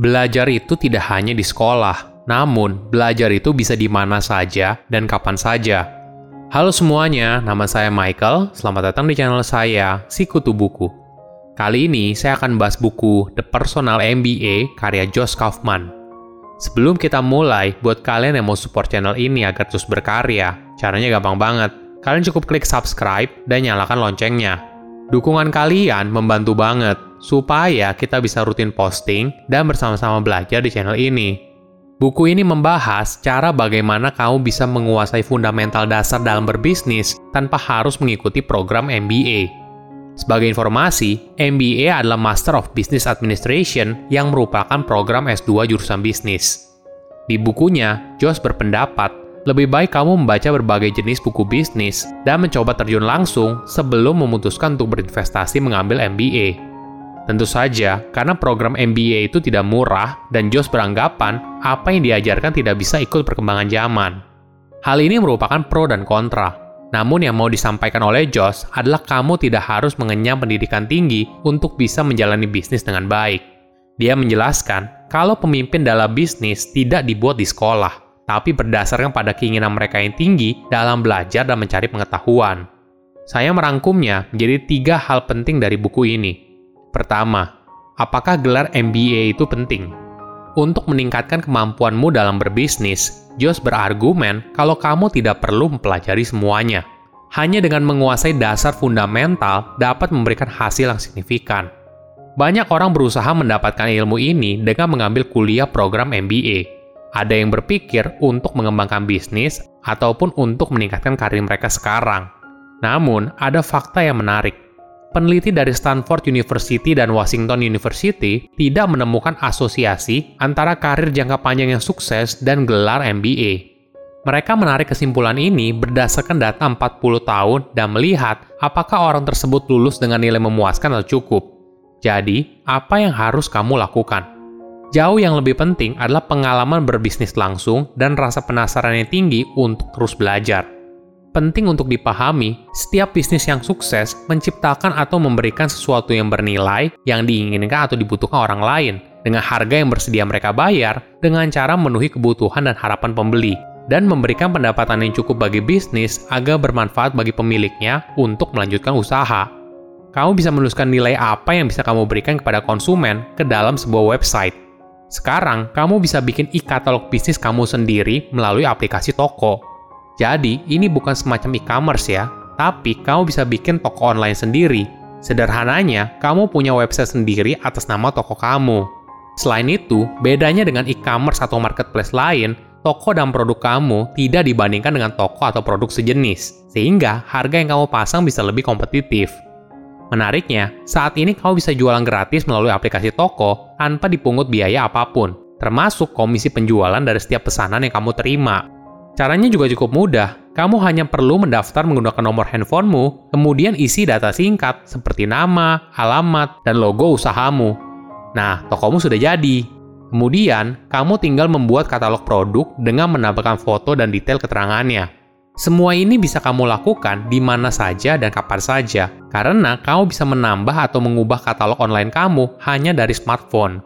Belajar itu tidak hanya di sekolah, namun belajar itu bisa di mana saja dan kapan saja. Halo semuanya, nama saya Michael. Selamat datang di channel saya, Sikutu Buku. Kali ini saya akan bahas buku The Personal MBA karya Josh Kaufman. Sebelum kita mulai, buat kalian yang mau support channel ini agar terus berkarya, caranya gampang banget. Kalian cukup klik subscribe dan nyalakan loncengnya. Dukungan kalian membantu banget supaya kita bisa rutin posting dan bersama-sama belajar di channel ini. Buku ini membahas cara bagaimana kamu bisa menguasai fundamental dasar dalam berbisnis tanpa harus mengikuti program MBA. Sebagai informasi, MBA adalah Master of Business Administration yang merupakan program S2 jurusan bisnis. Di bukunya, Josh berpendapat lebih baik kamu membaca berbagai jenis buku bisnis dan mencoba terjun langsung sebelum memutuskan untuk berinvestasi mengambil MBA. Tentu saja, karena program MBA itu tidak murah dan Josh beranggapan apa yang diajarkan tidak bisa ikut perkembangan zaman. Hal ini merupakan pro dan kontra. Namun yang mau disampaikan oleh Josh adalah kamu tidak harus mengenyam pendidikan tinggi untuk bisa menjalani bisnis dengan baik. Dia menjelaskan kalau pemimpin dalam bisnis tidak dibuat di sekolah, tapi berdasarkan pada keinginan mereka yang tinggi dalam belajar dan mencari pengetahuan. Saya merangkumnya menjadi tiga hal penting dari buku ini. Pertama, apakah gelar MBA itu penting? Untuk meningkatkan kemampuanmu dalam berbisnis, Josh berargumen kalau kamu tidak perlu mempelajari semuanya. Hanya dengan menguasai dasar fundamental dapat memberikan hasil yang signifikan. Banyak orang berusaha mendapatkan ilmu ini dengan mengambil kuliah program MBA, ada yang berpikir untuk mengembangkan bisnis ataupun untuk meningkatkan karir mereka sekarang. Namun, ada fakta yang menarik. Peneliti dari Stanford University dan Washington University tidak menemukan asosiasi antara karir jangka panjang yang sukses dan gelar MBA. Mereka menarik kesimpulan ini berdasarkan data 40 tahun dan melihat apakah orang tersebut lulus dengan nilai memuaskan atau cukup. Jadi, apa yang harus kamu lakukan? Jauh yang lebih penting adalah pengalaman berbisnis langsung dan rasa penasaran yang tinggi untuk terus belajar. Penting untuk dipahami, setiap bisnis yang sukses menciptakan atau memberikan sesuatu yang bernilai yang diinginkan atau dibutuhkan orang lain dengan harga yang bersedia mereka bayar dengan cara memenuhi kebutuhan dan harapan pembeli dan memberikan pendapatan yang cukup bagi bisnis agar bermanfaat bagi pemiliknya untuk melanjutkan usaha. Kamu bisa menuliskan nilai apa yang bisa kamu berikan kepada konsumen ke dalam sebuah website sekarang, kamu bisa bikin e-katalog bisnis kamu sendiri melalui aplikasi toko. Jadi, ini bukan semacam e-commerce ya, tapi kamu bisa bikin toko online sendiri. Sederhananya, kamu punya website sendiri atas nama toko kamu. Selain itu, bedanya dengan e-commerce atau marketplace lain, toko dan produk kamu tidak dibandingkan dengan toko atau produk sejenis, sehingga harga yang kamu pasang bisa lebih kompetitif. Menariknya, saat ini kamu bisa jualan gratis melalui aplikasi toko tanpa dipungut biaya apa pun, termasuk komisi penjualan dari setiap pesanan yang kamu terima. Caranya juga cukup mudah. Kamu hanya perlu mendaftar menggunakan nomor handphonemu, kemudian isi data singkat seperti nama, alamat, dan logo usahamu. Nah, tokomu sudah jadi. Kemudian, kamu tinggal membuat katalog produk dengan menambahkan foto dan detail keterangannya. Semua ini bisa kamu lakukan di mana saja dan kapan saja, karena kamu bisa menambah atau mengubah katalog online kamu hanya dari smartphone.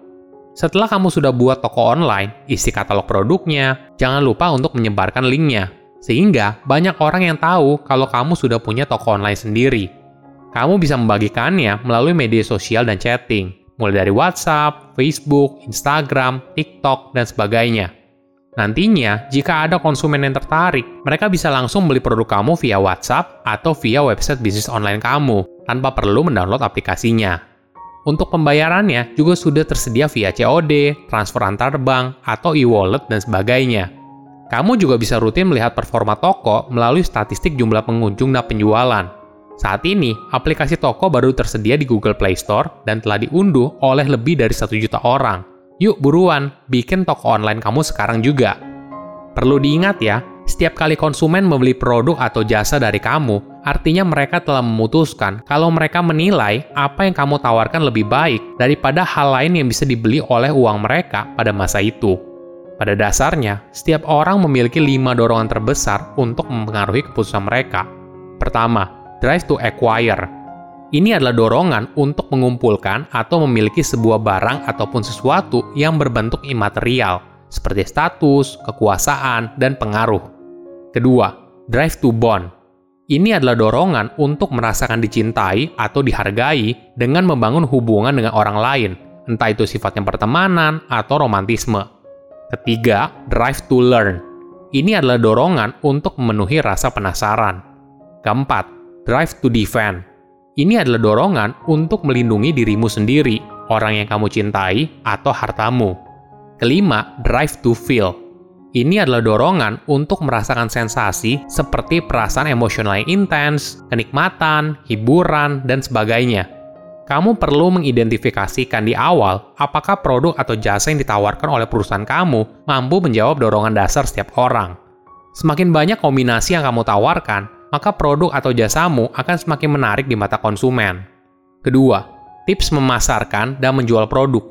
Setelah kamu sudah buat toko online, isi katalog produknya, jangan lupa untuk menyebarkan linknya, sehingga banyak orang yang tahu kalau kamu sudah punya toko online sendiri. Kamu bisa membagikannya melalui media sosial dan chatting, mulai dari WhatsApp, Facebook, Instagram, TikTok, dan sebagainya. Nantinya, jika ada konsumen yang tertarik, mereka bisa langsung beli produk kamu via WhatsApp atau via website bisnis online kamu, tanpa perlu mendownload aplikasinya. Untuk pembayarannya juga sudah tersedia via COD, transfer antar bank, atau e-wallet, dan sebagainya. Kamu juga bisa rutin melihat performa toko melalui statistik jumlah pengunjung dan penjualan. Saat ini, aplikasi toko baru tersedia di Google Play Store dan telah diunduh oleh lebih dari satu juta orang – Yuk buruan, bikin toko online kamu sekarang juga. Perlu diingat ya, setiap kali konsumen membeli produk atau jasa dari kamu, artinya mereka telah memutuskan kalau mereka menilai apa yang kamu tawarkan lebih baik daripada hal lain yang bisa dibeli oleh uang mereka pada masa itu. Pada dasarnya, setiap orang memiliki lima dorongan terbesar untuk mempengaruhi keputusan mereka. Pertama, drive to acquire. Ini adalah dorongan untuk mengumpulkan atau memiliki sebuah barang ataupun sesuatu yang berbentuk imaterial, seperti status, kekuasaan, dan pengaruh. Kedua, drive to bond. Ini adalah dorongan untuk merasakan dicintai atau dihargai dengan membangun hubungan dengan orang lain, entah itu sifatnya pertemanan atau romantisme. Ketiga, drive to learn. Ini adalah dorongan untuk memenuhi rasa penasaran. Keempat, drive to defend. Ini adalah dorongan untuk melindungi dirimu sendiri, orang yang kamu cintai, atau hartamu. Kelima, drive to feel. Ini adalah dorongan untuk merasakan sensasi seperti perasaan emosional yang intens, kenikmatan, hiburan, dan sebagainya. Kamu perlu mengidentifikasikan di awal apakah produk atau jasa yang ditawarkan oleh perusahaan kamu mampu menjawab dorongan dasar setiap orang. Semakin banyak kombinasi yang kamu tawarkan, maka produk atau jasamu akan semakin menarik di mata konsumen. Kedua, tips memasarkan dan menjual produk.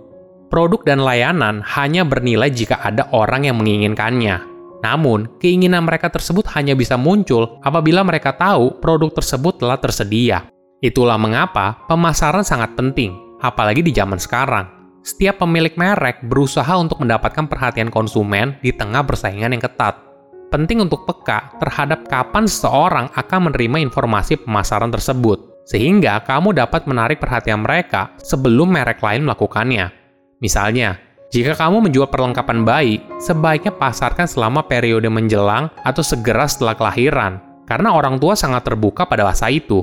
Produk dan layanan hanya bernilai jika ada orang yang menginginkannya. Namun, keinginan mereka tersebut hanya bisa muncul apabila mereka tahu produk tersebut telah tersedia. Itulah mengapa pemasaran sangat penting, apalagi di zaman sekarang. Setiap pemilik merek berusaha untuk mendapatkan perhatian konsumen di tengah persaingan yang ketat penting untuk peka terhadap kapan seseorang akan menerima informasi pemasaran tersebut, sehingga kamu dapat menarik perhatian mereka sebelum merek lain melakukannya. Misalnya, jika kamu menjual perlengkapan bayi, sebaiknya pasarkan selama periode menjelang atau segera setelah kelahiran, karena orang tua sangat terbuka pada masa itu.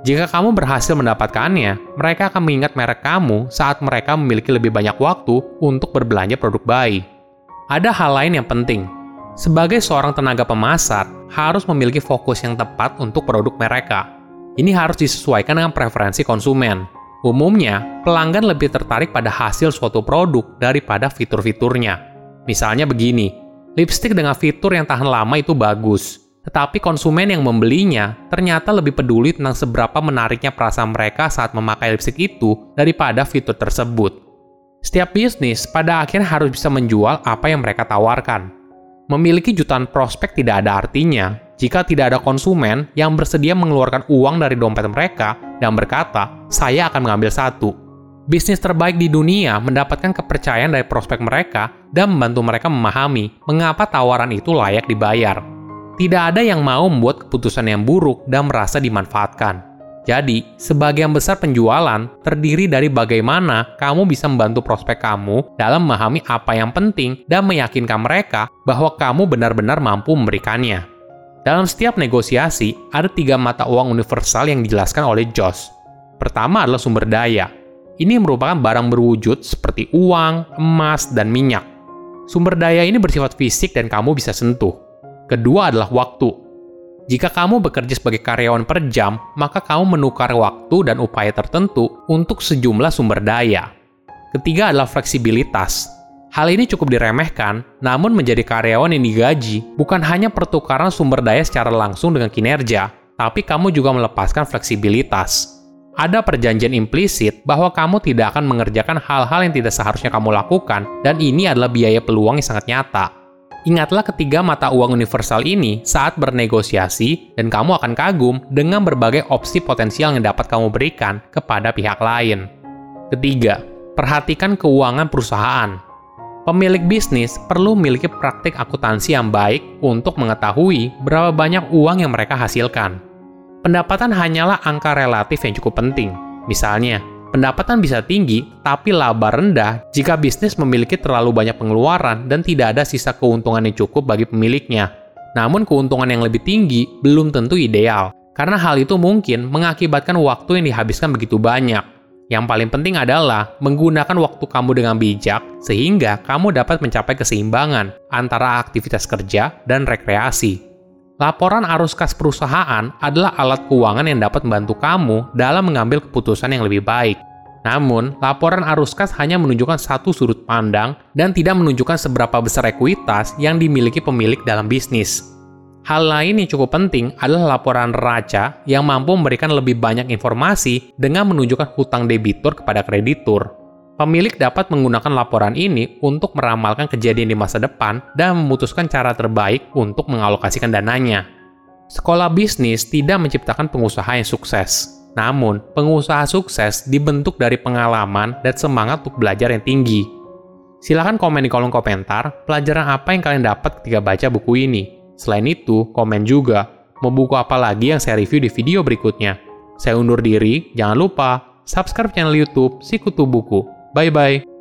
Jika kamu berhasil mendapatkannya, mereka akan mengingat merek kamu saat mereka memiliki lebih banyak waktu untuk berbelanja produk bayi. Ada hal lain yang penting, sebagai seorang tenaga pemasar, harus memiliki fokus yang tepat untuk produk mereka. Ini harus disesuaikan dengan preferensi konsumen. Umumnya, pelanggan lebih tertarik pada hasil suatu produk daripada fitur-fiturnya. Misalnya begini, lipstick dengan fitur yang tahan lama itu bagus, tetapi konsumen yang membelinya ternyata lebih peduli tentang seberapa menariknya perasaan mereka saat memakai lipstick itu daripada fitur tersebut. Setiap bisnis pada akhirnya harus bisa menjual apa yang mereka tawarkan. Memiliki jutaan prospek tidak ada artinya jika tidak ada konsumen yang bersedia mengeluarkan uang dari dompet mereka dan berkata, "Saya akan mengambil satu." Bisnis terbaik di dunia mendapatkan kepercayaan dari prospek mereka dan membantu mereka memahami mengapa tawaran itu layak dibayar. Tidak ada yang mau membuat keputusan yang buruk dan merasa dimanfaatkan. Jadi, sebagian besar penjualan terdiri dari bagaimana kamu bisa membantu prospek kamu dalam memahami apa yang penting dan meyakinkan mereka bahwa kamu benar-benar mampu memberikannya. Dalam setiap negosiasi, ada tiga mata uang universal yang dijelaskan oleh Josh. Pertama adalah sumber daya. Ini merupakan barang berwujud seperti uang, emas, dan minyak. Sumber daya ini bersifat fisik dan kamu bisa sentuh. Kedua adalah waktu jika kamu bekerja sebagai karyawan per jam, maka kamu menukar waktu dan upaya tertentu untuk sejumlah sumber daya. Ketiga adalah fleksibilitas. Hal ini cukup diremehkan, namun menjadi karyawan yang digaji bukan hanya pertukaran sumber daya secara langsung dengan kinerja, tapi kamu juga melepaskan fleksibilitas. Ada perjanjian implisit bahwa kamu tidak akan mengerjakan hal-hal yang tidak seharusnya kamu lakukan, dan ini adalah biaya peluang yang sangat nyata. Ingatlah ketiga mata uang universal ini saat bernegosiasi dan kamu akan kagum dengan berbagai opsi potensial yang dapat kamu berikan kepada pihak lain. Ketiga, perhatikan keuangan perusahaan. Pemilik bisnis perlu memiliki praktik akuntansi yang baik untuk mengetahui berapa banyak uang yang mereka hasilkan. Pendapatan hanyalah angka relatif yang cukup penting. Misalnya, Pendapatan bisa tinggi, tapi laba rendah jika bisnis memiliki terlalu banyak pengeluaran dan tidak ada sisa keuntungan yang cukup bagi pemiliknya. Namun keuntungan yang lebih tinggi belum tentu ideal, karena hal itu mungkin mengakibatkan waktu yang dihabiskan begitu banyak. Yang paling penting adalah menggunakan waktu kamu dengan bijak sehingga kamu dapat mencapai keseimbangan antara aktivitas kerja dan rekreasi. Laporan arus kas perusahaan adalah alat keuangan yang dapat membantu kamu dalam mengambil keputusan yang lebih baik. Namun, laporan arus kas hanya menunjukkan satu sudut pandang dan tidak menunjukkan seberapa besar ekuitas yang dimiliki pemilik dalam bisnis. Hal lain yang cukup penting adalah laporan raca yang mampu memberikan lebih banyak informasi dengan menunjukkan hutang debitur kepada kreditur. Pemilik dapat menggunakan laporan ini untuk meramalkan kejadian di masa depan dan memutuskan cara terbaik untuk mengalokasikan dananya. Sekolah bisnis tidak menciptakan pengusaha yang sukses. Namun, pengusaha sukses dibentuk dari pengalaman dan semangat untuk belajar yang tinggi. Silahkan komen di kolom komentar pelajaran apa yang kalian dapat ketika baca buku ini. Selain itu, komen juga mau buku apa lagi yang saya review di video berikutnya. Saya undur diri, jangan lupa subscribe channel YouTube Sikutu Buku. Bye bye.